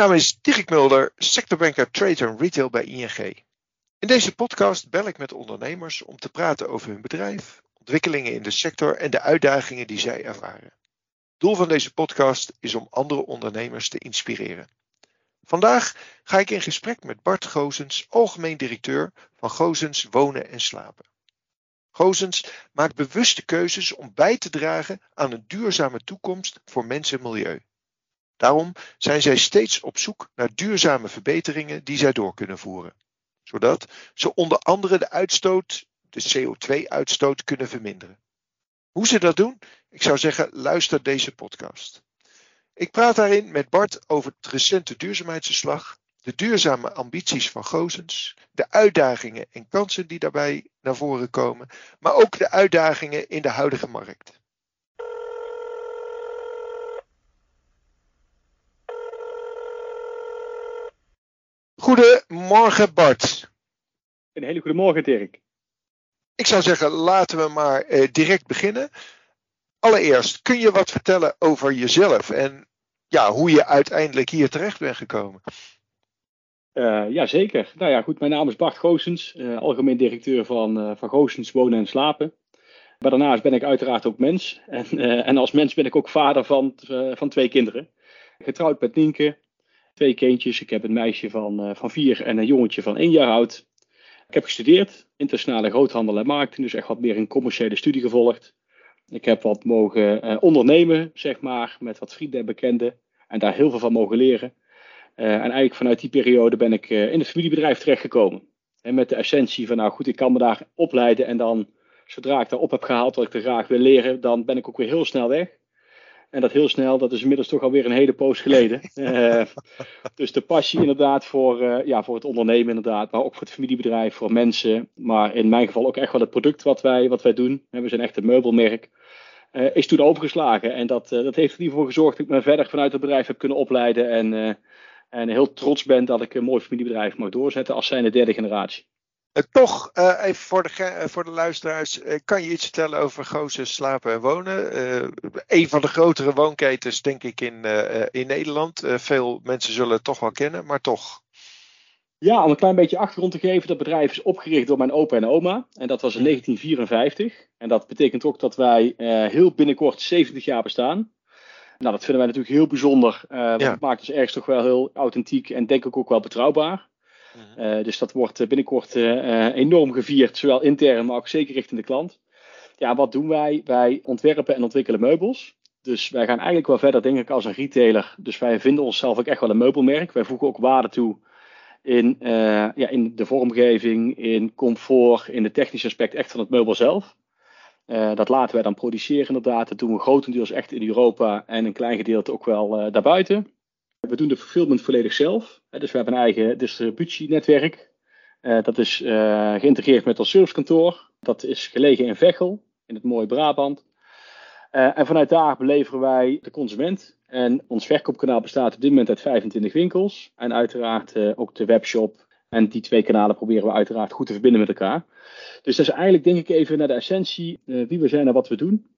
naam is Dirk Mulder, sectorbanker Trade and Retail bij ING. In deze podcast bel ik met ondernemers om te praten over hun bedrijf, ontwikkelingen in de sector en de uitdagingen die zij ervaren. Doel van deze podcast is om andere ondernemers te inspireren. Vandaag ga ik in gesprek met Bart Gozens, algemeen directeur van Gozens Wonen en Slapen. Gozens maakt bewuste keuzes om bij te dragen aan een duurzame toekomst voor mens en milieu. Daarom zijn zij steeds op zoek naar duurzame verbeteringen die zij door kunnen voeren, zodat ze onder andere de uitstoot, de CO2-uitstoot kunnen verminderen. Hoe ze dat doen? Ik zou zeggen, luister deze podcast. Ik praat daarin met Bart over het recente duurzaamheidsverslag, de duurzame ambities van Gozens, de uitdagingen en kansen die daarbij naar voren komen, maar ook de uitdagingen in de huidige markt. Goedemorgen Bart. Een hele goede morgen Dirk. Ik zou zeggen, laten we maar eh, direct beginnen. Allereerst, kun je wat vertellen over jezelf en ja, hoe je uiteindelijk hier terecht bent gekomen? Uh, ja, zeker. Nou ja, goed, mijn naam is Bart Goosens, uh, algemeen directeur van, uh, van Goosens Wonen en Slapen. Maar daarnaast ben ik uiteraard ook mens. En, en als mens ben ik ook vader van, van twee kinderen. Getrouwd met Nienke, twee kindjes. Ik heb een meisje van, van vier en een jongetje van één jaar oud. Ik heb gestudeerd, internationale groothandel en marketing, dus echt wat meer een commerciële studie gevolgd. Ik heb wat mogen ondernemen, zeg maar, met wat vrienden en bekenden. En daar heel veel van mogen leren. Eh, en eigenlijk vanuit die periode ben ik eh, in het familiebedrijf terechtgekomen. En met de essentie van, nou goed, ik kan me daar opleiden en dan, zodra ik daar op heb gehaald wat ik er graag wil leren, dan ben ik ook weer heel snel weg. En dat heel snel, dat is inmiddels toch alweer een hele poos geleden. Uh, dus de passie inderdaad voor, uh, ja, voor het ondernemen inderdaad, maar ook voor het familiebedrijf, voor mensen. Maar in mijn geval ook echt wel het product wat wij, wat wij doen. We zijn echt een meubelmerk. Uh, is toen overgeslagen. En dat, dat heeft er voor gezorgd dat ik me verder vanuit het bedrijf heb kunnen opleiden. En en heel trots ben dat ik een mooi familiebedrijf mag doorzetten als zijn de derde generatie. Uh, toch, uh, even voor de, uh, voor de luisteraars, kan je iets vertellen over Gozen Slapen en Wonen? een van de grotere woonketens, denk ik, in, in Nederland. veel mensen zullen het toch wel kennen, maar toch. Ja, om een klein beetje achtergrond te geven, dat bedrijf is opgericht door mijn opa en oma. En dat was in 1954. En dat betekent ook dat wij heel binnenkort 70 jaar bestaan. Nou, dat vinden wij natuurlijk heel bijzonder. Uh, want het maakt ons ergens toch wel heel authentiek en denk ik ook wel betrouwbaar. Mhm. Uh, dus dat wordt binnenkort uh, enorm gevierd, zowel intern, maar ook zeker richting de klant. Ja, wat doen wij? Wij ontwerpen en ontwikkelen meubels. Dus wij gaan eigenlijk wel verder, denk ik, als een retailer. Dus wij vinden onszelf ook echt wel een meubelmerk. Wij voegen ook waarde toe in, ja, in de vormgeving, in comfort, in de technische aspect echt van het meubel zelf. Dat laten wij dan produceren inderdaad. Dat doen we grotendeels echt in Europa en een klein gedeelte ook wel daarbuiten. We doen de fulfillment volledig zelf. dus we hebben een eigen distributienetwerk. Uh, dat is geïntegreerd met ons servicekantoor. Dat is gelegen in Veghel, in het mooie Brabant. en vanuit daar beleveren wij de consument. En ons verkoopkanaal bestaat op dit moment uit 25 winkels. En uiteraard ook de webshop. En die twee kanalen proberen we uiteraard goed te verbinden met elkaar. Dus dat is eigenlijk denk ik even naar de essentie wie we zijn en wat we doen.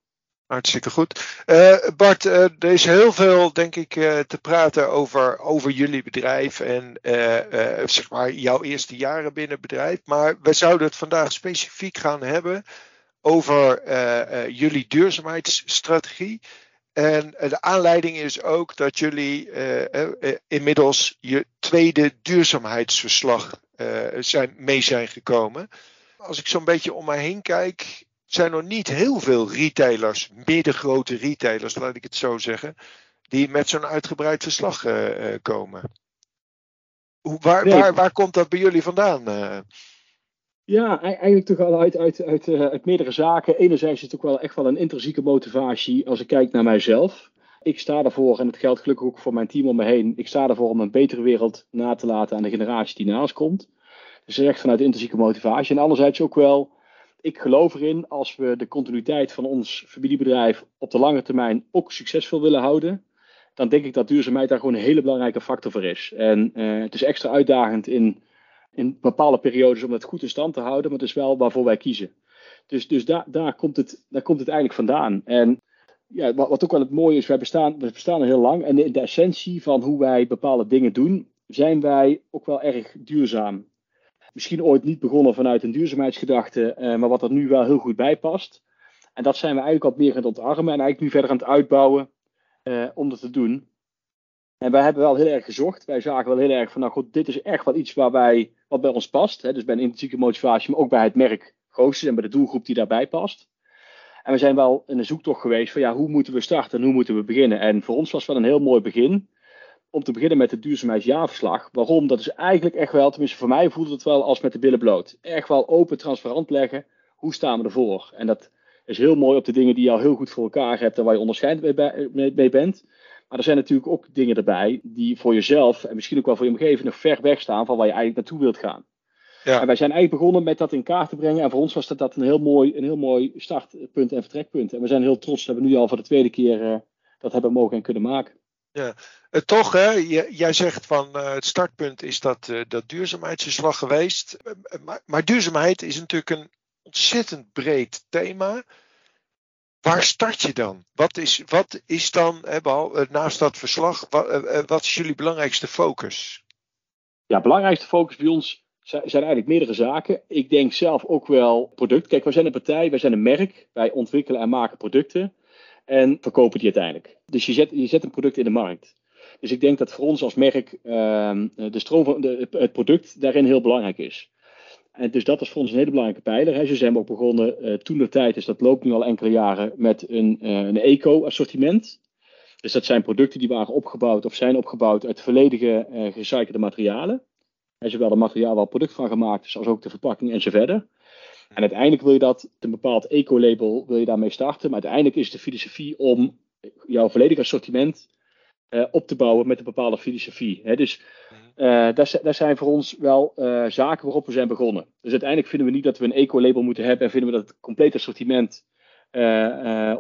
Hartstikke goed. Uh, Bart, uh, er is heel veel, denk ik, te praten over, over jullie bedrijf en zeg maar jouw eerste jaren binnen het bedrijf. Maar we zouden het vandaag specifiek gaan hebben over jullie duurzaamheidsstrategie. En de aanleiding is ook dat jullie inmiddels je tweede duurzaamheidsverslag zijn, mee zijn gekomen als ik zo'n beetje om mij heen kijk, zijn er niet heel veel retailers, middengrote retailers, laat ik het zo zeggen, die met zo'n uitgebreid verslag uh, komen. Hoe, waar, waar, waar komt dat bij jullie vandaan? Uh? Ja, eigenlijk toch uit, uit, uit, uit meerdere zaken. Enerzijds is het ook wel echt wel een intrinsieke motivatie als ik kijk naar mijzelf. Ik sta ervoor, en het geldt gelukkig ook voor mijn team om me heen, ik sta ervoor om een betere wereld na te laten aan de generatie die naast komt. Dus echt vanuit intrinsieke motivatie. En anderzijds ook wel, ik geloof erin, als we de continuïteit van ons familiebedrijf op de lange termijn ook succesvol willen houden, dan denk ik dat duurzaamheid daar gewoon een hele belangrijke factor voor is. En uh, het is extra uitdagend in, in bepaalde periodes om het goed in stand te houden, maar het is wel waarvoor wij kiezen. Dus, dus daar, daar, komt het, daar komt het eigenlijk vandaan. En ja, wat, wat, ook wel het mooie is, wij bestaan, we bestaan al heel lang. En in de essentie van hoe wij bepaalde dingen doen, zijn wij ook wel erg duurzaam. Misschien ooit niet begonnen vanuit een duurzaamheidsgedachte, uh, maar wat er nu wel heel goed bij past. En dat zijn we eigenlijk wat meer aan het ontarmen en eigenlijk nu verder aan het uitbouwen uh, om dat te doen. En wij hebben wel heel erg gezocht. Wij zagen wel heel erg van, nou goed, dit is echt wel iets waar wij, wat bij ons past. Hè? Dus bij een intrinsieke motivatie, maar ook bij het merk Goossens en bij de doelgroep die daarbij past. En we zijn wel in een zoektocht geweest van, ja, hoe moeten we starten en hoe moeten we beginnen? En voor ons was wel een heel mooi begin om te beginnen met het duurzaamheidsjaarverslag. Waarom? Dat is eigenlijk echt wel, tenminste voor mij voelde het wel als met de billen bloot. Echt wel open, transparant leggen. Hoe staan we ervoor? En dat is heel mooi op de dingen die je al heel goed voor elkaar hebt en waar je onderscheidend mee, mee bent. Maar er zijn natuurlijk ook dingen erbij die voor jezelf en misschien ook wel voor je omgeving nog ver weg staan van waar je eigenlijk naartoe wilt gaan. Ja. En wij zijn eigenlijk begonnen met dat in kaart te brengen. En voor ons was dat, dat een, heel mooi, een heel mooi startpunt en vertrekpunt. En we zijn heel trots dat we nu al voor de tweede keer uh, dat hebben mogen en kunnen maken. Ja, uh, toch hè, jij zegt van uh, het startpunt is dat, dat duurzaamheidsverslag geweest. Maar, maar duurzaamheid is natuurlijk een ontzettend breed thema. Waar start je dan? Wat is, wat is dan, naast dat verslag, wat, wat is jullie belangrijkste focus? Ja, belangrijkste focus bij ons zijn eigenlijk meerdere zaken. Ik denk zelf ook wel product. Kijk, wij zijn een partij, wij zijn een merk. Wij ontwikkelen en maken producten en verkopen die uiteindelijk. Dus je zet, je zet een product in de markt. Dus ik denk dat voor ons als merk uh, de stroom van de, het product daarin heel belangrijk is. En dus dat is voor ons een hele belangrijke pijler. Hè. Zo zijn ook begonnen uh, toen de tijd, dus dat loopt nu al enkele jaren, met een, uh, een eco-assortiment. Dus dat zijn producten die waren opgebouwd of zijn opgebouwd uit volledige uh, gerecyclede materialen. En zowel het materiaal waar product van gemaakt is, als ook de verpakking en zo verder. En uiteindelijk wil je dat, een bepaald eco-label, wil je daarmee starten. Maar uiteindelijk is de filosofie om jouw volledige assortiment uh, op te bouwen met een bepaalde filosofie. Hè. Dus uh, daar, daar, zijn voor ons wel uh, zaken waarop we zijn begonnen. Dus uiteindelijk vinden we niet dat we een eco-label moeten hebben en vinden we dat het complete assortiment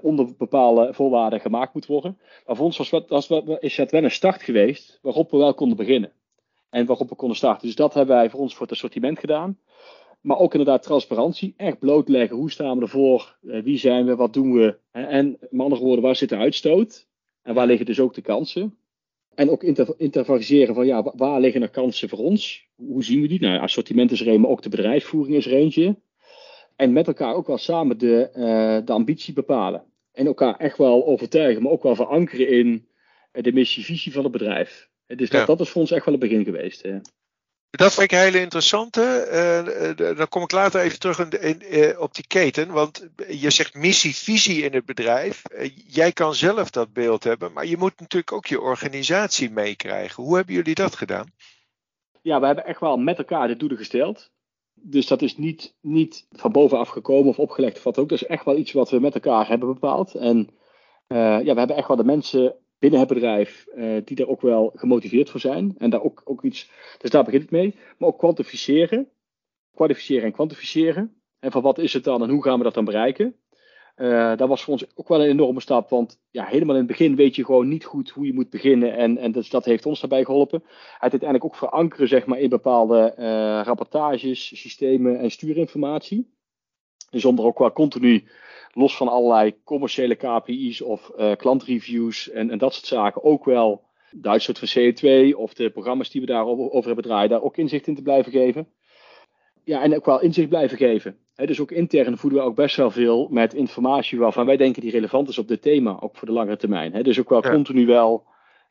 onder bepaalde voorwaarden gemaakt moet worden. Maar voor ons was, wat, was, is dat wel een start geweest waarop we wel konden beginnen en waarop we konden starten. Dus dat hebben wij voor ons voor het assortiment gedaan. Maar ook inderdaad transparantie, echt blootleggen. Hoe staan we ervoor? Eh, wie zijn we? Wat doen we? En met andere woorden, waar zit de uitstoot? En waar liggen dus ook de kansen? En ook intervagiseren van ja, waar liggen er kansen voor ons? Hoe zien we die? Nou, assortiment is er een, maar ook de bedrijfsvoering is er eentje. En met elkaar ook wel samen de, uh, de ambitie bepalen. En elkaar echt wel overtuigen, maar ook wel verankeren in de missie-visie van het bedrijf. Dus dat, dat is voor ons echt wel het begin geweest. Dat vind ik een hele interessante. Uh, dan kom ik later even terug in, uh, op die keten. Want je zegt missie, visie in het bedrijf. jij kan zelf dat beeld hebben, maar je moet natuurlijk ook je organisatie meekrijgen. Hoe hebben jullie dat gedaan? Ja, we hebben echt wel met elkaar de doelen gesteld. Dus dat is niet, niet van bovenaf gekomen of opgelegd of wat ook. Dat is echt wel iets wat we met elkaar hebben bepaald. En ja, we hebben echt wel de mensen binnen het bedrijf uh, die er ook wel gemotiveerd voor zijn. En daar ook, ook iets, dus daar begint het mee. Maar ook kwantificeren. Kwalificeren en kwantificeren. En van wat is het dan en hoe gaan we dat dan bereiken? Uh, dat was voor ons ook wel een enorme stap. Want ja, helemaal in het begin weet je gewoon niet goed hoe je moet beginnen. En, en dus dat heeft ons daarbij geholpen. Het uiteindelijk ook verankeren zeg maar, in bepaalde uh, rapportages, systemen en stuurinformatie. Dus om er ook wel continu los van allerlei commerciële KPI's of uh, klantreviews en, en, dat soort zaken, ook wel de uitstoot van CO2 of de programma's die we daarover over hebben draaien, daar ook inzicht in te blijven geven. Ja, en ook wel inzicht blijven geven. He, dus ook intern voeden we ook best wel veel met informatie waarvan wij denken die relevant is op dit thema, ook voor de langere termijn. He, dus ook wel ja. continu wel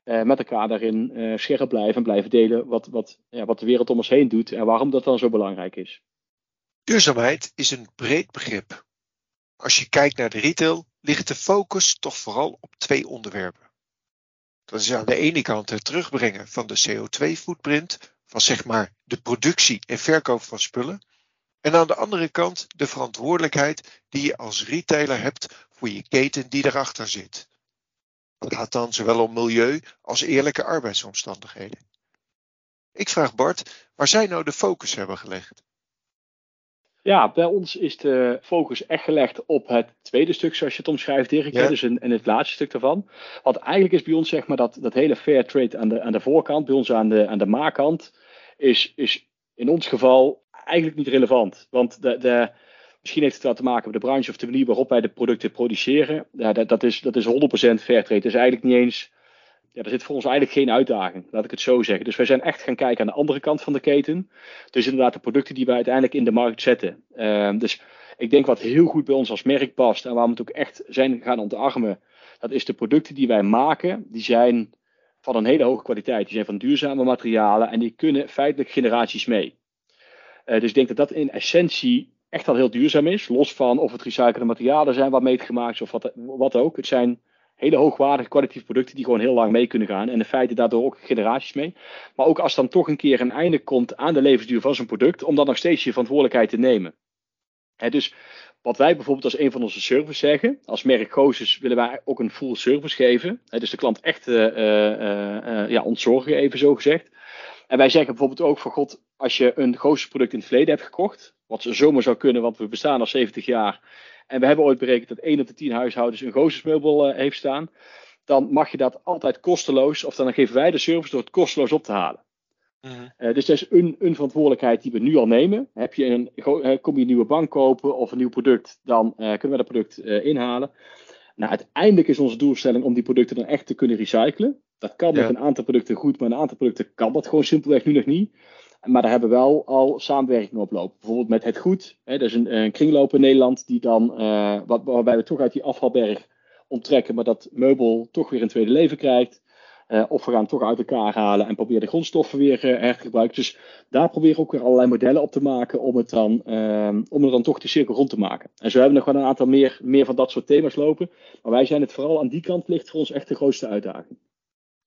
uh, met elkaar daarin uh, scherp blijven en blijven delen wat, wat, ja, wat de wereld om ons heen doet en waarom dat dan zo belangrijk is. Duurzaamheid is een breed begrip. Als je kijkt naar de retail, ligt de focus toch vooral op twee onderwerpen. Dat is aan de ene kant het terugbrengen van de CO2-footprint, van zeg maar de productie en verkoop van spullen. En aan de andere kant de verantwoordelijkheid die je als retailer hebt voor je keten die erachter zit. Dat gaat dan zowel om milieu als eerlijke arbeidsomstandigheden. Ik vraag Bart waar zij nou de focus hebben gelegd. Ja, bij ons is de focus echt gelegd op het tweede stuk, zoals je het omschrijft, Dirk. Ja. Dus en het laatste stuk daarvan. Want eigenlijk is bij ons zeg maar dat, dat hele fair trade aan de, aan de voorkant, bij ons aan de, aan de maakkant, is, is in ons geval eigenlijk niet relevant. Want de, de, Misschien heeft het wel te maken met de branche of de manier waarop wij de producten produceren. Ja, dat, dat, is, dat is 100% fairtrade. Het is eigenlijk niet eens. Ja, er zit voor ons eigenlijk geen uitdaging, laat ik het zo zeggen. Dus wij zijn echt gaan kijken aan de andere kant van de keten. Dus inderdaad de producten die wij uiteindelijk in de markt zetten. Uh, dus ik denk wat heel goed bij ons als merk past en waar we het ook echt zijn gaan ontarmen. Dat is de producten die wij maken, die zijn van een hele hoge kwaliteit. Die zijn van duurzame materialen en die kunnen feitelijk generaties mee. Uh, dus ik denk dat dat in essentie echt al heel duurzaam is. Los van of het recyclede materialen zijn waarmee het gemaakt is of wat, wat ook. Het zijn hele hoogwaardige kwalitatieve producten die gewoon heel lang mee kunnen gaan. En in feite daardoor ook generaties mee. Maar ook als dan toch een keer een einde komt aan de levensduur van zo'n product, om dan nog steeds je verantwoordelijkheid te nemen. dus wat wij bijvoorbeeld als een van onze services zeggen, als merk Gozes willen wij ook een full service geven. dus de klant echt uh, uh, ja, ontzorgen, even zo gezegd. En wij zeggen bijvoorbeeld ook van god, als je een Gozes product in het verleden hebt gekocht, wat zomaar zou kunnen, want we bestaan al 70 jaar. En we hebben ooit berekend dat 1 op de 10 huishoudens een Gozesmeubel uh, heeft staan. Dan mag je dat altijd kosteloos, of dan geven wij de service door het kosteloos op te halen. Mhm. Uh, dus dat is een, een, verantwoordelijkheid die we nu al nemen. Heb je een, kom je een nieuwe bank kopen of een nieuw product, dan kunnen we dat product inhalen. Nou, uiteindelijk is onze doelstelling om die producten dan echt te kunnen recyclen. Dat kan met een aantal producten goed, maar een aantal producten kan dat gewoon simpelweg nu nog niet. Maar daar hebben we wel al samenwerking op lopen. Bijvoorbeeld met Het Goed. Hè, dat is een, een kringloop in Nederland die dan, wat, waarbij we toch uit die afvalberg onttrekken, maar dat meubel toch weer een tweede leven krijgt. Uh, of we gaan het toch uit elkaar halen en proberen de grondstoffen weer uh, her te gebruiken. Dus daar proberen we ook weer allerlei modellen op te maken om het dan, om er dan toch de cirkel rond te maken. En zo hebben we nog wel een aantal meer, meer van dat soort thema's lopen. Maar wij zijn het vooral aan die kant ligt voor ons echt de grootste uitdaging.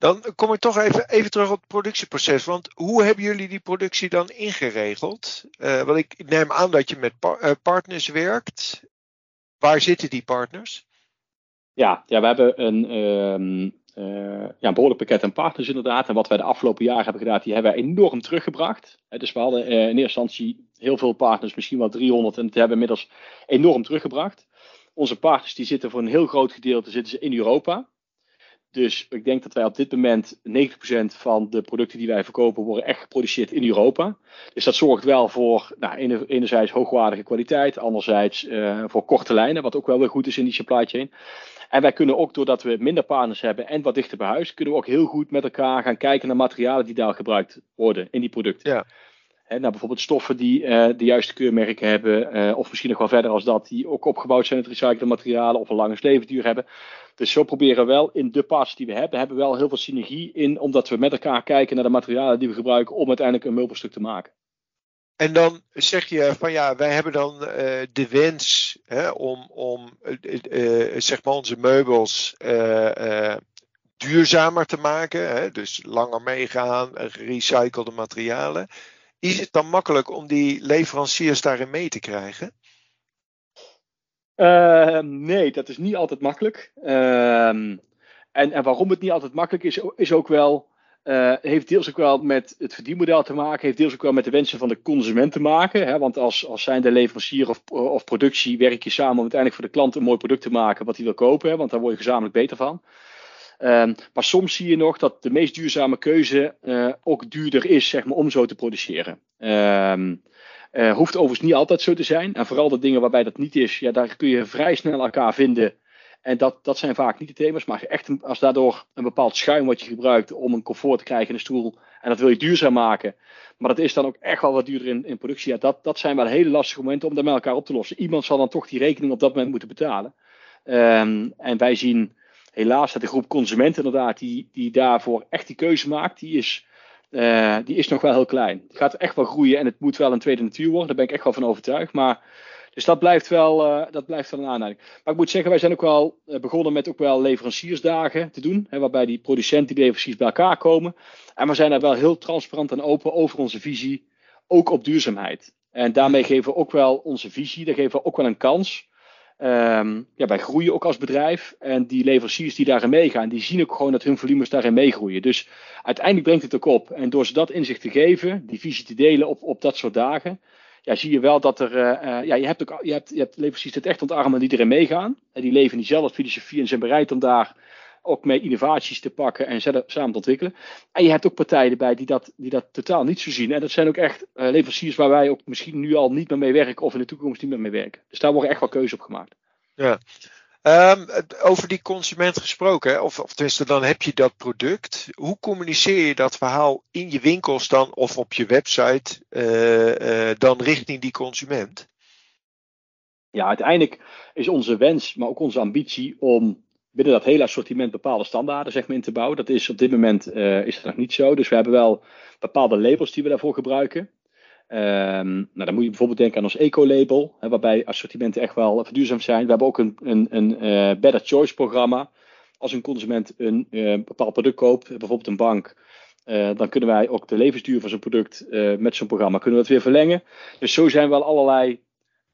Dan kom ik toch even, even terug op het productieproces. Want hoe hebben jullie die productie dan ingeregeld? Uh, want ik neem aan dat je met uh, partners werkt. Waar zitten die partners? Ja, ja we hebben een, um, uh, ja, een behoorlijk pakket aan partners inderdaad. En wat wij de afgelopen jaren hebben gedaan, die hebben wij enorm teruggebracht. dus we hadden in eerste instantie heel veel partners, misschien wel 300. En dat hebben inmiddels enorm teruggebracht. Onze partners die zitten voor een heel groot gedeelte zitten ze in Europa. Dus ik denk dat wij op dit moment 90% van de producten die wij verkopen worden echt geproduceerd in Europa. Dus dat zorgt wel voor nou, enerzijds hoogwaardige kwaliteit, anderzijds uh, voor korte lijnen, wat ook wel weer goed is in die supply chain. En wij kunnen ook, doordat we minder partners hebben en wat dichter bij huis, kunnen we ook heel goed met elkaar gaan kijken naar materialen die daar gebruikt worden in die producten. Ja. He, nou, bijvoorbeeld stoffen die uh, de juiste keurmerken hebben, uh, of misschien nog wel verder als dat, die ook opgebouwd zijn uit recyclede materialen of een lange levensduur hebben. Dus zo proberen we wel in de pas die we hebben, hebben we wel heel veel synergie in, omdat we met elkaar kijken naar de materialen die we gebruiken om uiteindelijk een meubelstuk te maken. En dan zeg je van ja, wij hebben dan uh, de wens hè, om, om uh, zeg maar onze meubels duurzamer te maken. Hè, dus langer meegaan, gerecyclede materialen. Is het dan makkelijk om die leveranciers daarin mee te krijgen? Uh, nee, dat is niet altijd makkelijk. Uh, en, en waarom het niet altijd makkelijk is, is ook wel. Uh, heeft deels ook wel met het verdienmodel te maken, heeft deels ook wel met de wensen van de consument te maken. Hè? Want als, als zijnde leverancier of, of productie werk je samen om uiteindelijk voor de klant een mooi product te maken wat hij wil kopen, want daar word je gezamenlijk beter van. Um, maar soms zie je nog dat de meest duurzame keuze uh, ook duurder is zeg maar, om zo te produceren. Uh, hoeft overigens niet altijd zo te zijn. En vooral de dingen waarbij dat niet is, ja, daar kun je vrij snel elkaar vinden. En dat, dat zijn vaak niet de thema's. Maar echt als daardoor een bepaald schuim wat je gebruikt om een comfort te krijgen in een stoel. En dat wil je duurzaam maken. Maar dat is dan ook echt wel wat duurder in, in productie. Dat, dat zijn wel hele lastige momenten om dat met elkaar op te lossen. Iemand zal dan toch die rekening op dat moment moeten betalen. Um, en wij zien helaas dat de groep consumenten inderdaad, die, die daarvoor echt die keuze maakt, die is, uh, die is nog wel heel klein. Het gaat echt wel groeien en het moet wel een tweede natuur worden. Daar ben ik echt wel van overtuigd. Maar, dus dat blijft, wel, uh, dat blijft wel een aanleiding. Maar ik moet zeggen, wij zijn ook wel uh, begonnen met ook wel leveranciersdagen te doen. Hè, waarbij die producenten die leveranciers bij elkaar komen. En we zijn daar wel heel transparant en open over onze visie. Ook op duurzaamheid. En daarmee geven we ook wel onze visie. Daar geven we ook wel een kans. Um, ja, wij groeien ook als bedrijf. En die leveranciers die daarin meegaan, die zien ook gewoon dat hun volumes daarin meegroeien. Dus uiteindelijk brengt het ook op. En door ze dat inzicht te geven, die visie te delen op, op dat soort dagen, ja, zie je wel dat er. Uh, ja, je hebt, ook, je, hebt, je hebt leveranciers het echt ontarmen die erin meegaan. En die leven in diezelfde filosofie en zijn bereid om daar ook mee innovaties te pakken en samen te ontwikkelen. En je hebt ook partijen erbij die dat, die dat totaal niet zo zien. En dat zijn ook echt uh, leveranciers waar wij ook misschien nu al niet meer mee werken of in de toekomst niet meer mee werken. Dus daar worden echt wel keuzes op gemaakt. Ja. Um, over die consument gesproken, of, of tenminste dan heb je dat product. Hoe communiceer je dat verhaal in je winkels dan of op je website uh, uh, dan richting die consument? Ja, uiteindelijk is onze wens, maar ook onze ambitie om binnen dat hele assortiment bepaalde standaarden zeg maar, in te bouwen. Dat is op dit moment uh, is dat nog niet zo. Dus we hebben wel bepaalde labels die we daarvoor gebruiken. Um, nou, dan moet je bijvoorbeeld denken aan ons eco-label, hè, waarbij assortimenten echt wel verduurzaamd zijn. We hebben ook een, een, een uh, Better Choice programma. Als een consument een uh, bepaald product koopt, bijvoorbeeld een bank, dan kunnen wij ook de levensduur van zo'n product met zo'n programma kunnen we het weer verlengen. Dus zo zijn wel allerlei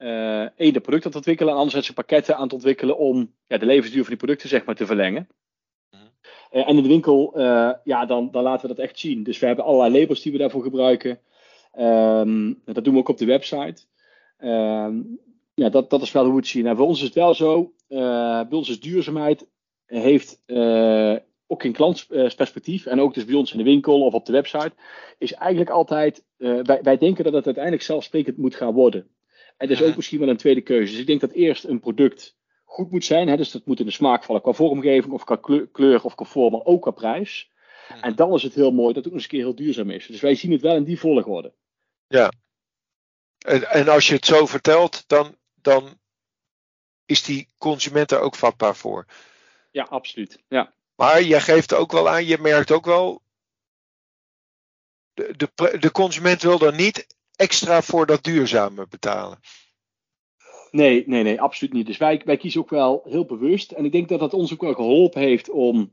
uh, één de producten aan het ontwikkelen en anderzijds pakketten aan het ontwikkelen om ja, de levensduur van die producten zeg maar, te verlengen. Uh, en in de winkel, uh, ja, dan, dan laten we dat echt zien. Dus we hebben allerlei labels die we daarvoor gebruiken. Um, dat doen we ook op de website. Um, ja, dat, dat is wel hoe we het zien. En voor ons is het wel zo, bij ons is duurzaamheid heeft ook in klantsperspectief en ook dus bij ons in de winkel of op de website, is eigenlijk altijd, wij, wij denken dat het uiteindelijk zelfsprekend moet gaan worden. En dat is ook misschien wel een tweede keuze. Dus ik denk dat eerst een product goed moet zijn. Hè? Dus dat moet in de smaak vallen qua vormgeving of qua kleur of qua vorm, maar ook qua prijs. En dan is het heel mooi dat het ook eens een keer heel duurzaam is. Dus wij zien het wel in die volgorde. Ja. En, en als je het zo vertelt, dan, dan is die consument er ook vatbaar voor. Ja, absoluut. Ja. Maar jij geeft ook wel aan, je merkt ook wel, de, de, de consument wil er niet extra voor dat duurzame betalen. Nee, nee, nee, absoluut niet. Dus wij, wij kiezen ook wel heel bewust. En ik denk dat dat ons ook wel geholpen heeft om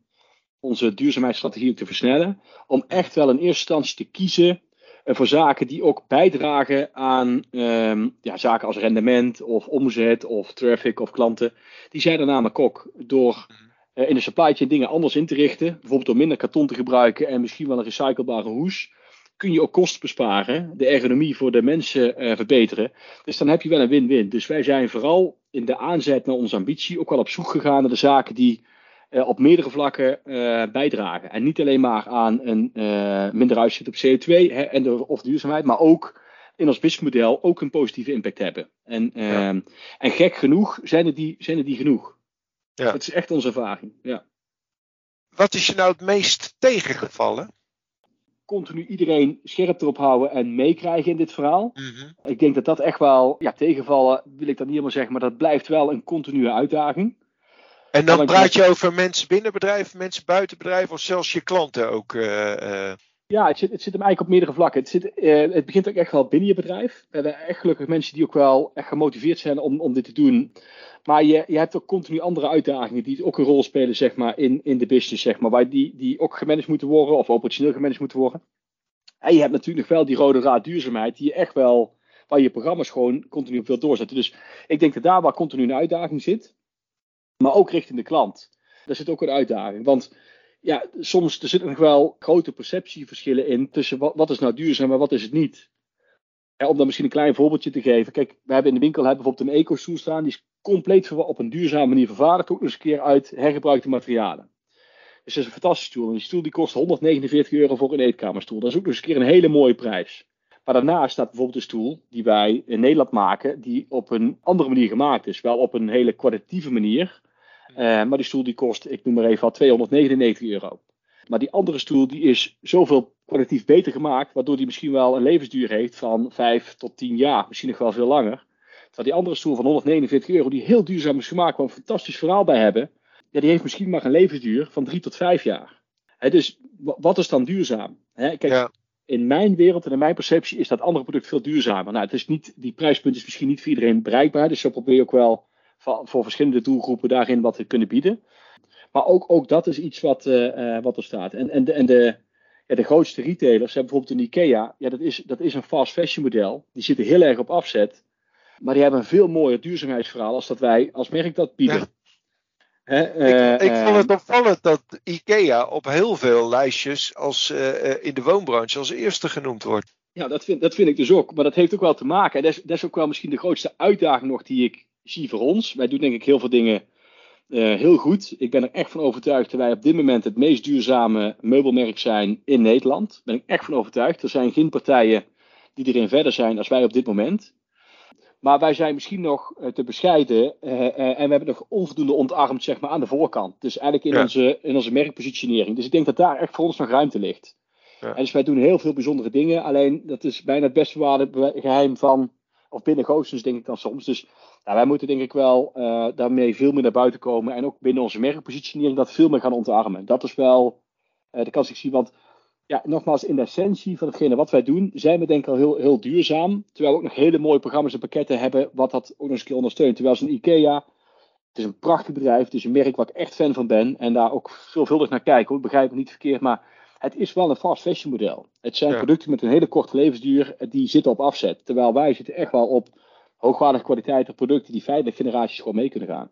onze duurzaamheidsstrategie te versnellen. Om echt wel in eerste instantie te kiezen eh, voor zaken die ook bijdragen aan um, ja, zaken als rendement of omzet of traffic of klanten. Die zijn er namelijk ook door uh, in de supply chain dingen anders in te richten. Bijvoorbeeld door minder karton te gebruiken en misschien wel een recyclebare hoes kun je ook kosten besparen, de ergonomie voor de mensen uh, verbeteren. Dus dan heb je wel een win-win. Dus wij zijn vooral in de aanzet naar onze ambitie ook wel op zoek gegaan naar de zaken die uh, op meerdere vlakken uh, bijdragen. En niet alleen maar aan een minder uitstoot op CO2 hè, en de, of duurzaamheid, maar ook in ons businessmodel ook een positieve impact hebben. En, ja. en gek genoeg zijn er die, zijn er die genoeg. Ja. Dat is echt onze ervaring. Ja. Wat is je nou het meest tegengevallen? Continu iedereen scherp erop houden en meekrijgen in dit verhaal. Mm -hmm. Ik denk dat dat echt wel, ja, tegenvallen wil ik dat niet helemaal zeggen, maar dat blijft wel een continue uitdaging. En dan praat je over mensen binnen bedrijf, mensen buiten bedrijf of zelfs je klanten ook? Uh, uh... Ja, het zit, het zit hem eigenlijk op meerdere vlakken. Het, zit, uh, het begint ook echt wel binnen je bedrijf. We hebben echt gelukkig mensen die ook wel echt gemotiveerd zijn om, om dit te doen. Maar je, je hebt ook continu andere uitdagingen die ook een rol spelen zeg maar, in, in de business, zeg maar, waar die, die ook gemanaged moeten worden of operationeel gemanaged moeten worden. En je hebt natuurlijk wel die rode raad duurzaamheid, die je echt wel, waar je programma's gewoon continu op wilt doorzetten. Dus ik denk dat daar waar continu een uitdaging zit, maar ook richting de klant, daar zit ook een uitdaging. Want ja, soms er zitten nog wel grote perceptieverschillen in tussen wat, is nou duurzaam en wat is het niet. Om dan misschien een klein voorbeeldje te geven. Kijk, we hebben in de winkel hebben bijvoorbeeld een eco-stoel staan. Die is compleet op een duurzame manier vervaardigd. Ook eens een keer uit hergebruikte materialen. Dus dat is een fantastische stoel. En die stoel die kost 149 euro voor een eetkamerstoel. Dat is ook nog eens een keer een hele mooie prijs. Maar daarnaast staat bijvoorbeeld een stoel die wij in Nederland maken. Die op een andere manier gemaakt is. Wel op een hele kwalitatieve manier. Uh, maar die stoel die kost, ik noem maar even wat, 299 euro. Maar die andere stoel die is zoveel kwalitatief beter gemaakt, waardoor die misschien wel een levensduur heeft van 5 tot 10 jaar, misschien nog wel veel langer. Terwijl die andere stoel van 149 euro, die heel duurzaam is gemaakt, waar we een fantastisch verhaal bij hebben, ja, die heeft misschien maar een levensduur van 3 tot 5 jaar. He, dus wat is dan duurzaam? He, kijk, ja. in mijn wereld en in mijn perceptie is dat andere product veel duurzamer. Nou, het is niet, die prijspunt is misschien niet voor iedereen bereikbaar, dus zo probeer je ook wel voor, voor verschillende doelgroepen daarin wat te kunnen bieden. Maar ook, ook dat is iets wat, uh, wat er staat. En, en, de, en de, ja, de grootste retailers, hebben bijvoorbeeld een IKEA, ja, dat, is, dat is een fast fashion model. Die zitten heel erg op afzet. Maar die hebben een veel mooier duurzaamheidsverhaal als dat wij als merk dat bieden. Ja. He, uh, ik, ik, vond het opvallend dat IKEA op heel veel lijstjes als, uh, in de woonbranche als eerste genoemd wordt. Ja, dat vind, dat vind ik dus ook. Maar dat heeft ook wel te maken. En dat is, dat is ook wel misschien de grootste uitdaging nog die ik zie voor ons. Wij doen denk ik heel veel dingen heel goed. Ik ben er echt van overtuigd dat wij op dit moment het meest duurzame meubelmerk zijn in Nederland. Daar ben ik echt van overtuigd. Er zijn geen partijen die erin verder zijn als wij op dit moment. Maar wij zijn misschien nog te bescheiden en we hebben nog onvoldoende ontarmd zeg maar, aan de voorkant. Dus eigenlijk in, onze, in onze merkpositionering. Dus ik denk dat daar echt voor ons nog ruimte ligt. Ja. En dus wij doen heel veel bijzondere dingen. Alleen dat is bijna het best bewaarde geheim van, of binnen Goossens denk ik dan soms. Dus wij moeten denk ik wel uh, daarmee veel meer naar buiten komen. En ook binnen onze merkpositionering dat veel meer gaan ontarmen. Dat is wel uh, de kans ik zie. Want ja, nogmaals, in de essentie van hetgene wat wij doen, zijn we denk ik al heel, heel duurzaam. Terwijl we ook nog hele mooie programma's en pakketten hebben, wat dat ook nog eens een keer ondersteunt. Terwijl zo'n IKEA, het is een prachtig bedrijf, het is een merk waar ik echt fan van ben. En daar ook veelvuldig naar kijk, hoor. begrijp het niet verkeerd, maar het is wel een fast fashion model. Het zijn producten met een hele korte levensduur, die zitten op afzet. Terwijl wij zitten echt wel op hoogwaardige kwaliteit producten die feitelijk generaties gewoon mee kunnen gaan.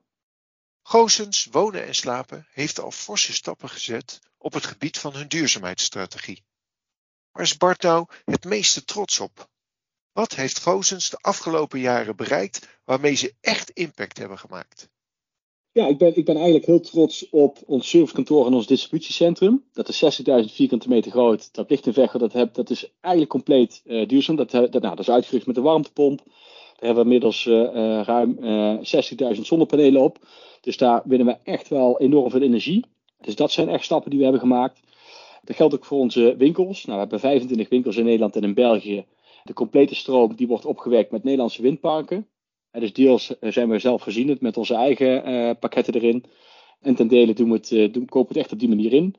Goosens Wonen en Slapen heeft al forse stappen gezet op het gebied van hun duurzaamheidsstrategie. Waar is Bart nou het meeste trots op? Wat heeft Goosens de afgelopen jaren bereikt waarmee ze echt impact hebben gemaakt? Ja, ik ben, ik ben eigenlijk heel trots op ons servicekantoor en ons distributiecentrum. Dat is 60.000 vierkante meter groot. Dat ligt in Veghel. Dat, dat is eigenlijk compleet uh, duurzaam. Dat, dat, nou, dat is uitgerust met een warmtepomp. Daar hebben we inmiddels uh, ruim uh, 60.000 zonnepanelen op. Dus daar winnen we echt wel enorm veel energie. Dus dat zijn echt stappen die we hebben gemaakt. Dat geldt ook voor onze winkels. Nou, we hebben 25 winkels in Nederland en in België. De complete stroom die wordt opgewekt met Nederlandse windparken. Dus deels eh, zijn we zelf voorzien met onze eigen uh, pakketten erin. En ten dele doen we het, uh, doen, kopen we het echt op die manier in.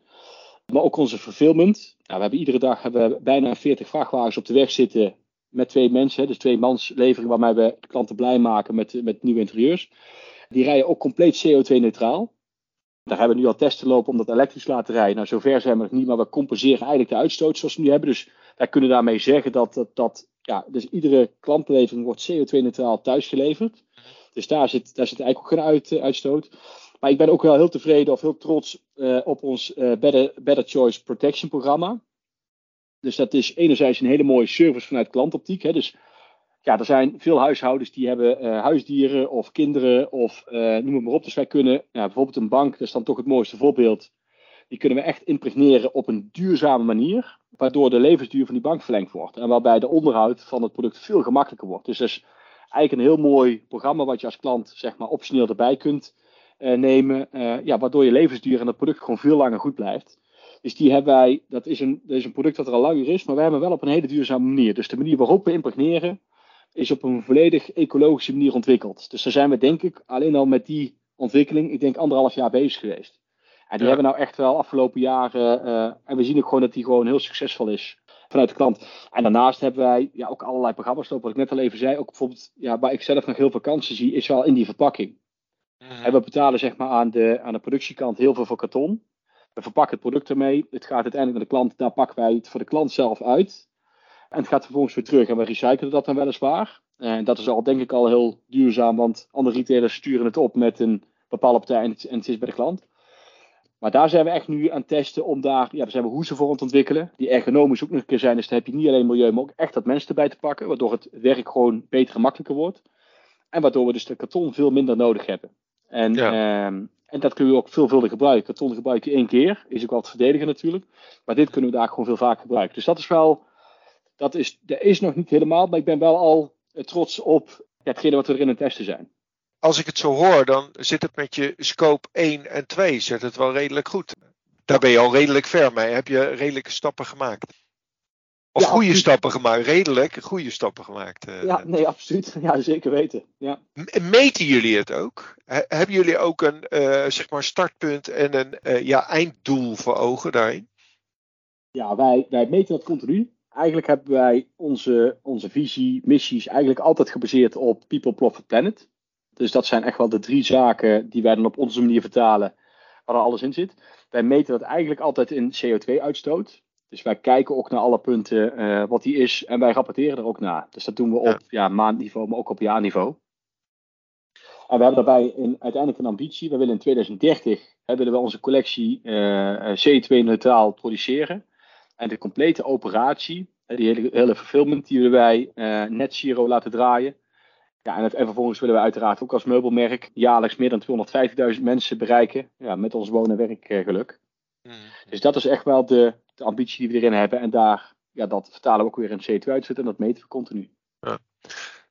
Maar ook onze fulfillment. Nou, we hebben iedere dag hebben we bijna 40 vrachtwagens op de weg zitten met twee mensen. Dus twee manslevering waarmee we klanten blij maken met, met nieuwe interieurs. Die rijden ook compleet CO2-neutraal. Daar hebben we nu al testen lopen om dat elektrisch te laten rijden. Nou, zover zijn we nog niet, maar we compenseren eigenlijk de uitstoot zoals we nu hebben. Dus wij kunnen daarmee zeggen dat, dat, dat ja, dus iedere klantbeleving wordt CO2-neutraal thuisgeleverd. Dus daar zit, daar zit eigenlijk ook geen uh, uitstoot. Maar ik ben ook wel heel tevreden of heel trots uh, op ons uh, Better, Better Choice Protection programma. Dus dat is enerzijds een hele mooie service vanuit klantoptiek. Hè. Dus ja, er zijn veel huishoudens die hebben huisdieren of kinderen of noem het maar op. Dus wij kunnen ja, bijvoorbeeld een bank, dat is dan toch het mooiste voorbeeld. Die kunnen we echt impregneren op een duurzame manier. Waardoor de levensduur van die bank verlengd wordt. En waarbij de onderhoud van het product veel gemakkelijker wordt. Dus dat is eigenlijk een heel mooi programma wat je als klant zeg maar optioneel erbij kunt uh, nemen. ja, waardoor je levensduur en het product gewoon veel langer goed blijft. Dus die hebben wij, dat is, een, dat is een product dat er al langer is, maar wij hebben wel op een hele duurzame manier. Dus de manier waarop we impregneren, is op een volledig ecologische manier ontwikkeld. Dus daar zijn we denk ik alleen al met die ontwikkeling, ik denk anderhalf jaar bezig geweest. En die hebben nou echt wel afgelopen jaren, uh, en we zien ook gewoon dat die gewoon heel succesvol is vanuit de klant. En daarnaast hebben wij ja, ook allerlei programma's lopen, wat ik net al even zei, ook bijvoorbeeld, ja, waar ik zelf nog heel veel kansen zie, is wel in die verpakking. Mm. En we betalen zeg maar aan de, aan de productiekant heel veel voor karton. We verpakken het product ermee. Het gaat uiteindelijk naar de klant. Daar pakken wij het voor de klant zelf uit. En het gaat vervolgens weer terug. En we recyclen dat dan weliswaar. En dat is al denk ik al heel duurzaam. Want andere retailers sturen het op met een bepaalde partij. En het, en het is bij de klant. Maar daar zijn we echt nu aan het testen om daar, ja, daar zijn we hoezen voor aan het ontwikkelen. Die ergonomisch ook nog een keer zijn. Dus dan heb je niet alleen milieu, maar ook echt dat mensen erbij te pakken. Waardoor het werk gewoon beter en makkelijker wordt. En waardoor we dus de karton veel minder nodig hebben. En ja. Ehm, en dat kun je ook veelvuldig gebruiken. Karton gebruik je één keer. Is ook wel te verdedigen natuurlijk. Maar dit kunnen we daar gewoon veel vaker gebruiken. Dus dat is wel. Dat is, dat is nog niet helemaal. Maar ik ben wel al trots op hetgene wat we er in het testen zijn. Als ik het zo hoor, dan zit het met je scope 1 en 2 zit het wel redelijk goed. Daar ben je al redelijk ver mee. Heb je redelijke stappen gemaakt. Of ja, goede stappen gemaakt, redelijk goede stappen gemaakt. Uh, ja, nee, absoluut. Ja, zeker weten. Ja. Meten jullie het ook? hebben jullie ook een uh, zeg maar startpunt en een uh, ja, einddoel voor ogen daarin? Ja, wij, wij meten dat continu. Eigenlijk hebben wij onze, onze visie, missies eigenlijk altijd gebaseerd op People, Profit, Planet. Dus dat zijn echt wel de drie zaken die wij dan op onze manier vertalen, waar er alles in zit. Wij meten dat eigenlijk altijd in CO2-uitstoot. Dus wij kijken ook naar alle punten uh, wat die is en wij rapporteren er ook naar. Dus dat doen we op ja. maandniveau, maar ook op jaarniveau. En we hebben daarbij een, uiteindelijk een ambitie. We willen in 2030 hebben we onze collectie uh, CO2-neutraal produceren. En de complete operatie, die hele, hele fulfillment die wij uh, net zero laten draaien, Ja, en, en vervolgens willen we uiteraard ook als meubelmerk jaarlijks meer dan 250.000 mensen bereiken ja, met ons wonen- en werkgeluk. Mm. Dus dat is echt wel de, de ambitie die we erin hebben. En daar, ja, dat vertalen we ook weer in CO2-uitstoot en dat meten we continu. Ja.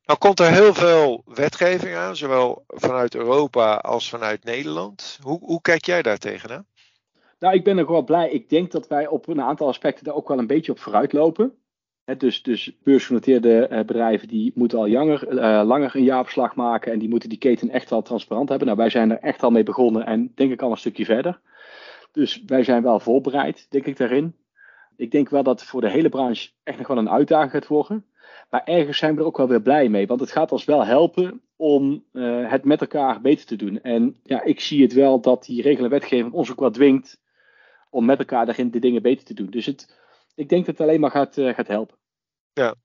Nou komt er heel veel wetgeving aan, zowel vanuit Europa als vanuit Nederland. Hoe, hoe kijk jij daar tegenaan? Nou, ik ben er wel blij. Ik denk dat wij op een aantal aspecten daar ook wel een beetje op vooruit lopen. Dus, dus beursgenoteerde uh, bedrijven die moeten al langer, uh, langer een jaarverslag maken en die moeten die keten echt wel transparant hebben. Nou, wij zijn er echt al mee begonnen en denk ik al een stukje verder. Dus wij zijn wel voorbereid, denk ik daarin. Ik denk wel dat voor de hele branche echt nog wel een uitdaging gaat worden. Maar ergens zijn we er ook wel weer blij mee, want het gaat ons wel helpen om uh, het met elkaar beter te doen. En ja, ik zie het wel dat die regelen wetgeving ons ook wat dwingt om met elkaar daarin de dingen beter te doen. Dus het, ik denk dat het alleen maar gaat, uh, gaat helpen. Ja.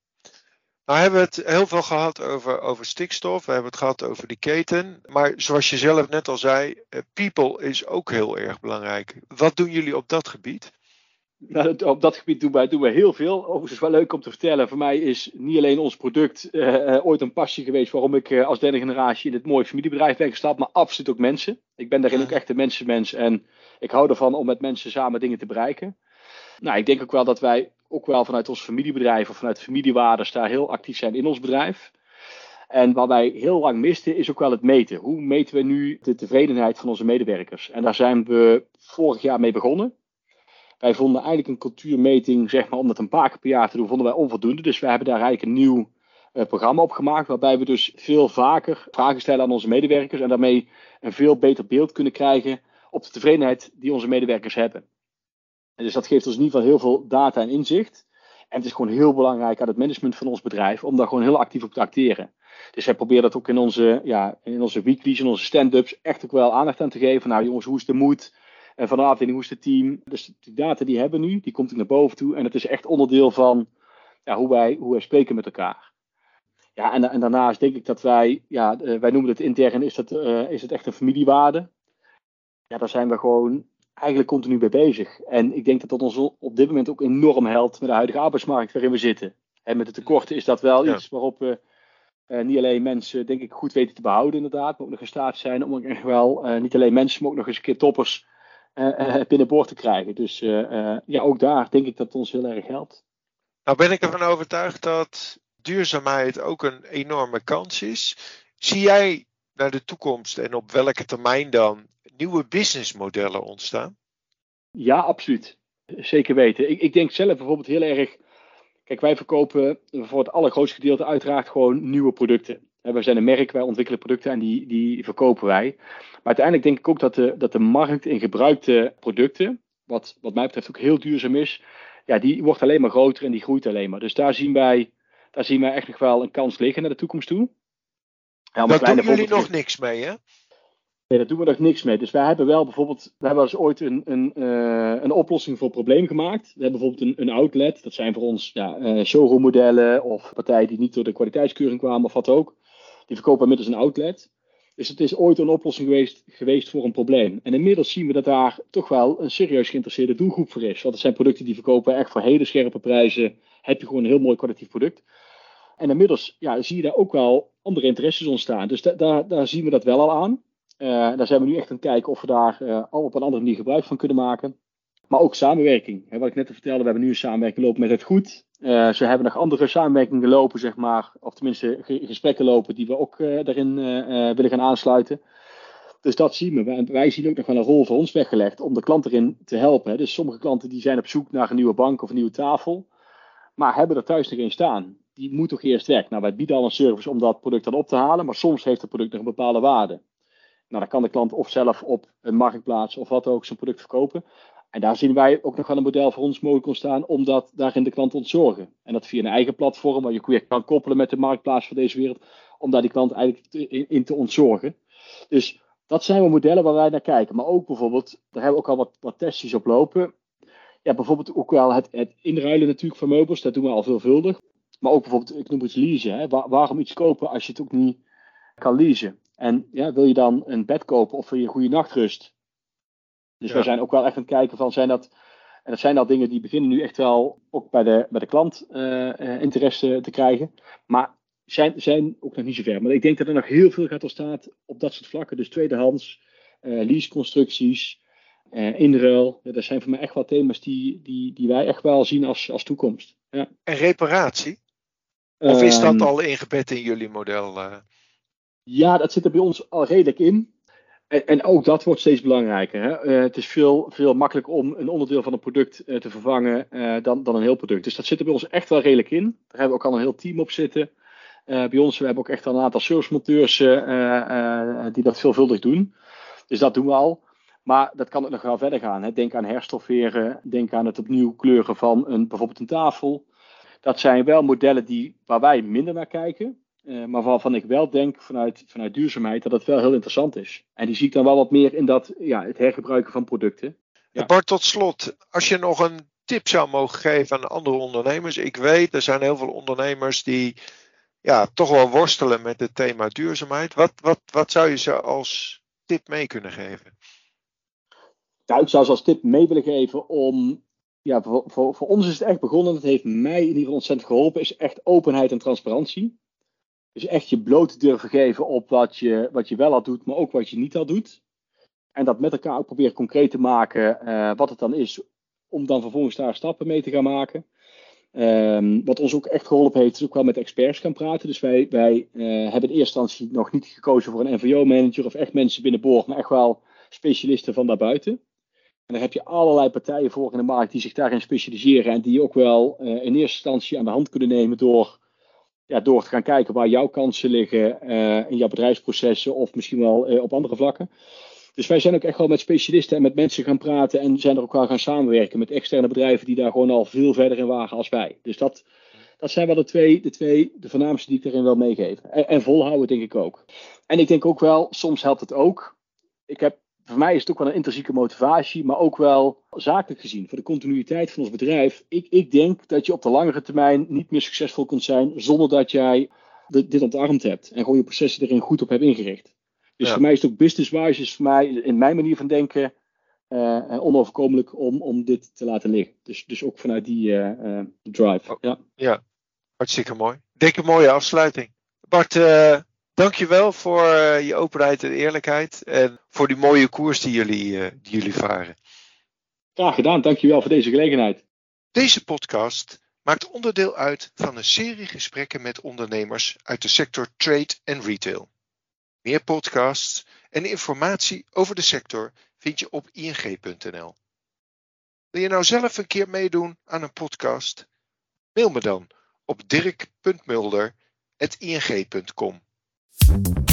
Nou hebben we het heel veel gehad over, over stikstof, we hebben het gehad over die keten. Maar zoals je zelf net al zei, eh, people is ook heel erg belangrijk. Wat doen jullie op dat gebied? Nou, op dat gebied doen wij, doen wij heel veel. Overigens is wel leuk om te vertellen. Voor mij is niet alleen ons product uh, ooit een passie geweest waarom ik uh, als derde generatie in het mooie familiebedrijf ben gestapt, maar absoluut ook mensen. Ik ben daarin ook echt een mensenmens en ik hou ervan om met mensen samen dingen te bereiken. Nou, ik denk ook wel dat wij ook wel vanuit ons familiebedrijf of vanuit familiewaardes daar heel actief zijn in ons bedrijf. En wat wij heel lang misten is ook wel het meten. Hoe meten we nu de tevredenheid van onze medewerkers? En daar zijn we vorig jaar mee begonnen. Wij vonden eigenlijk een cultuurmeting, zeg maar, om dat een paar keer per jaar te doen, vonden wij onvoldoende. Dus wij hebben daar eigenlijk een nieuw uh, programma op gemaakt, waarbij we dus veel vaker vragen stellen aan onze medewerkers en daarmee een veel beter beeld kunnen krijgen op de tevredenheid die onze medewerkers hebben. Dus dat geeft ons in ieder geval heel veel data en inzicht. En het is gewoon heel belangrijk aan het management van ons bedrijf om daar gewoon heel actief op te acteren. Dus wij proberen dat ook in onze, ja, in onze weeklies en onze stand-ups echt ook wel aandacht aan te geven. Nou jongens, hoe is de moed? En van de afdeling, hoe is het team? Dus die data die hebben nu, die komt naar boven toe. En het is echt onderdeel van ja, hoe, wij, hoe wij spreken met elkaar. Ja, en, en daarnaast denk ik dat wij, ja, eh, wij noemen het intern, is, dat, uh, is het echt een familiewaarde. Ja, daar zijn we gewoon eigenlijk continu mee bezig. En ik denk dat dat ons op dit moment ook enorm helpt met de huidige arbeidsmarkt waarin we zitten. En met de tekorten is dat wel iets waarop we uh, niet alleen mensen, denk ik, goed weten te behouden, inderdaad, maar ook nog in staat zijn om ook echt wel uh, niet alleen mensen, maar ook nog eens een keer toppers uh, binnenboord te krijgen. Dus ja, ook daar denk ik dat het ons heel erg helpt. Nou ben ik ervan overtuigd dat duurzaamheid ook een enorme kans is. Zie jij naar de toekomst en op welke termijn dan nieuwe businessmodellen ontstaan? Ja, absoluut. Zeker weten. Ik, ik denk zelf bijvoorbeeld heel erg. Kijk, wij verkopen voor het allergrootste gedeelte uiteraard gewoon nieuwe producten. We zijn een merk, wij ontwikkelen producten en die, die verkopen wij. Maar uiteindelijk denk ik ook dat de, dat de markt in gebruikte producten, wat, wat mij betreft ook heel duurzaam is, ja, die wordt alleen maar groter en die groeit alleen maar. Dus daar zien wij, daar zien wij echt nog wel een kans liggen naar de toekomst toe. Ja, daar doen jullie nog niks mee, hè? Nee, daar doen we nog niks mee. Dus wij hebben wel bijvoorbeeld, we hebben eens ooit een, een, uh, een oplossing voor een probleem gemaakt. We hebben bijvoorbeeld een, een outlet. Dat zijn voor ons ja, showroommodellen of partijen die niet door de kwaliteitskeuring kwamen of wat ook. Die verkopen inmiddels een outlet. Dus het is ooit een oplossing geweest, geweest voor een probleem. En inmiddels zien we dat daar toch wel een serieus geïnteresseerde doelgroep voor is. Want het zijn producten die verkopen echt voor hele scherpe prijzen. Heb je gewoon een heel mooi kwalitatief product. En inmiddels ja, zie je daar ook wel andere interesses ontstaan. Dus da daar, daar zien we dat wel al aan. Uh, daar zijn we nu echt aan het kijken of we daar uh, al op een andere manier gebruik van kunnen maken. Maar ook samenwerking. Hè, wat ik net al vertelde, we hebben nu een samenwerking lopen met het goed. Uh, ze hebben nog andere samenwerkingen lopen, zeg maar. Of tenminste gesprekken lopen die we ook daarin willen gaan aansluiten. Dus dat zien we. Wij, zien ook nog wel een rol voor ons weggelegd om de klant erin te helpen. Dus sommige klanten die zijn op zoek naar een nieuwe bank of een nieuwe tafel. Maar hebben er thuis nog een staan. Die moet toch eerst weg. Nou, wij bieden al een service om dat product dan op te halen. Maar soms heeft het product nog een bepaalde waarde. Nou, dan kan de klant of zelf op een marktplaats of wat ook zijn product verkopen. En daar zien wij ook nog wel een model voor ons mogelijk ontstaan om dat daarin de klant te ontzorgen. En dat via een eigen platform waar je weer kan koppelen met de marktplaats van deze wereld, om daar die klant eigenlijk in, te ontzorgen. Dus dat zijn wel modellen waar wij naar kijken. Maar ook bijvoorbeeld, daar hebben we ook al wat, wat testjes op lopen. Ja, bijvoorbeeld ook wel het, het inruilen natuurlijk van meubels, dat doen we al veelvuldig. Maar ook bijvoorbeeld, ik noem het leasen. Hè. waarom iets kopen als je het ook niet kan leasen? En ja, wil je dan een bed kopen of wil je goede nachtrust? Dus ja. we zijn ook wel echt aan het kijken van zijn dat. En dat zijn al dingen die beginnen nu echt wel ook bij de, bij de klant uh, interesse te krijgen. Maar zijn, zijn ook nog niet zo ver. Maar ik denk dat er nog heel veel gaat ontstaan op dat soort vlakken. Dus tweedehands, uh, leaseconstructies, uh, inruil. Ja, dat zijn voor mij echt wel thema's die, die, die wij echt wel zien als, als toekomst. Ja. En reparatie? Of is dat ehm, al ingebed in jullie model? Ja, dat zit er bij ons al redelijk in. En, en ook dat wordt steeds belangrijker. Hè? Uh, het is veel, veel makkelijker om een onderdeel van een product uh, te vervangen dan, dan een heel product. Dus dat zit er bij ons echt wel redelijk in. Daar hebben we ook al een heel team op zitten. bij ons we hebben ook echt al een aantal servicemonteurs die dat veelvuldig doen. Dus dat doen we al. Maar dat kan ook nog wel verder gaan. Hè? Denk aan herstofferen, denk aan het opnieuw kleuren van een, bijvoorbeeld een tafel. Dat zijn wel modellen die, waar wij minder naar kijken. Uh, maar waarvan ik wel denk vanuit, vanuit duurzaamheid dat het wel heel interessant is. En die zie ik dan wel wat meer in dat, ja, het hergebruiken van producten. Ja. Bart, tot slot, als je nog een tip zou mogen geven aan andere ondernemers. Ik weet, er zijn heel veel ondernemers die ja, toch wel worstelen met het thema duurzaamheid. Wat, wat, wat zou je ze als tip mee kunnen geven? Nou, ik zou ze als tip mee willen geven om. Ja, voor, voor, voor ons is het echt begonnen. Dat heeft mij in ieder geval ontzettend geholpen. Is echt openheid en transparantie. Dus echt je bloot durven geven op wat je, wat je wel al doet, maar ook wat je niet al doet. En dat met elkaar ook proberen concreet te maken uh, wat het dan is, om dan vervolgens daar stappen mee te gaan maken. Um, wat ons ook echt geholpen heeft, is ook wel met experts gaan praten. Dus wij, wij uh, hebben in eerste instantie nog niet gekozen voor een NVO-manager of echt mensen binnen boord, maar echt wel specialisten van daarbuiten. En daar heb je allerlei partijen voor in de markt die zich daarin specialiseren en die ook wel uh, in eerste instantie aan de hand kunnen nemen door ja, door te gaan kijken waar jouw kansen liggen uh, in jouw bedrijfsprocessen of misschien wel uh, op andere vlakken. Dus wij zijn ook echt wel met specialisten en met mensen gaan praten en zijn er ook wel gaan samenwerken met externe bedrijven die daar gewoon al veel verder in waren als wij. Dus dat, dat zijn wel de twee, de twee, de voornaamste die ik erin wil meegeven. En, en volhouden denk ik ook. En ik denk ook wel, soms helpt het ook. Ik heb voor mij is het ook wel een intrinsieke motivatie, maar ook wel zakelijk gezien, voor de continuïteit van ons bedrijf. Ik, ik denk dat je op de langere termijn niet meer succesvol kunt zijn zonder dat jij dit ontarmd hebt en gewoon je processen erin goed op hebt ingericht. Dus voor mij is het ook business-wise, is voor mij in mijn manier van denken uh, onoverkomelijk om, om dit te laten liggen. Dus, dus ook vanuit die uh, drive. Ja. ja, hartstikke mooi. Een mooie afsluiting. Bart, Dankjewel voor uh, je openheid en eerlijkheid. En voor die mooie koers die jullie, uh, die jullie varen. Graag gedaan. Dankjewel voor deze gelegenheid. Deze podcast maakt onderdeel uit van een serie gesprekken met ondernemers uit de sector trade en retail. Meer podcasts en informatie over de sector vind je op ing.nl. Wil je nou zelf een keer meedoen aan een podcast? Mail me dan op dirk.mulder.ing.com. Thank you.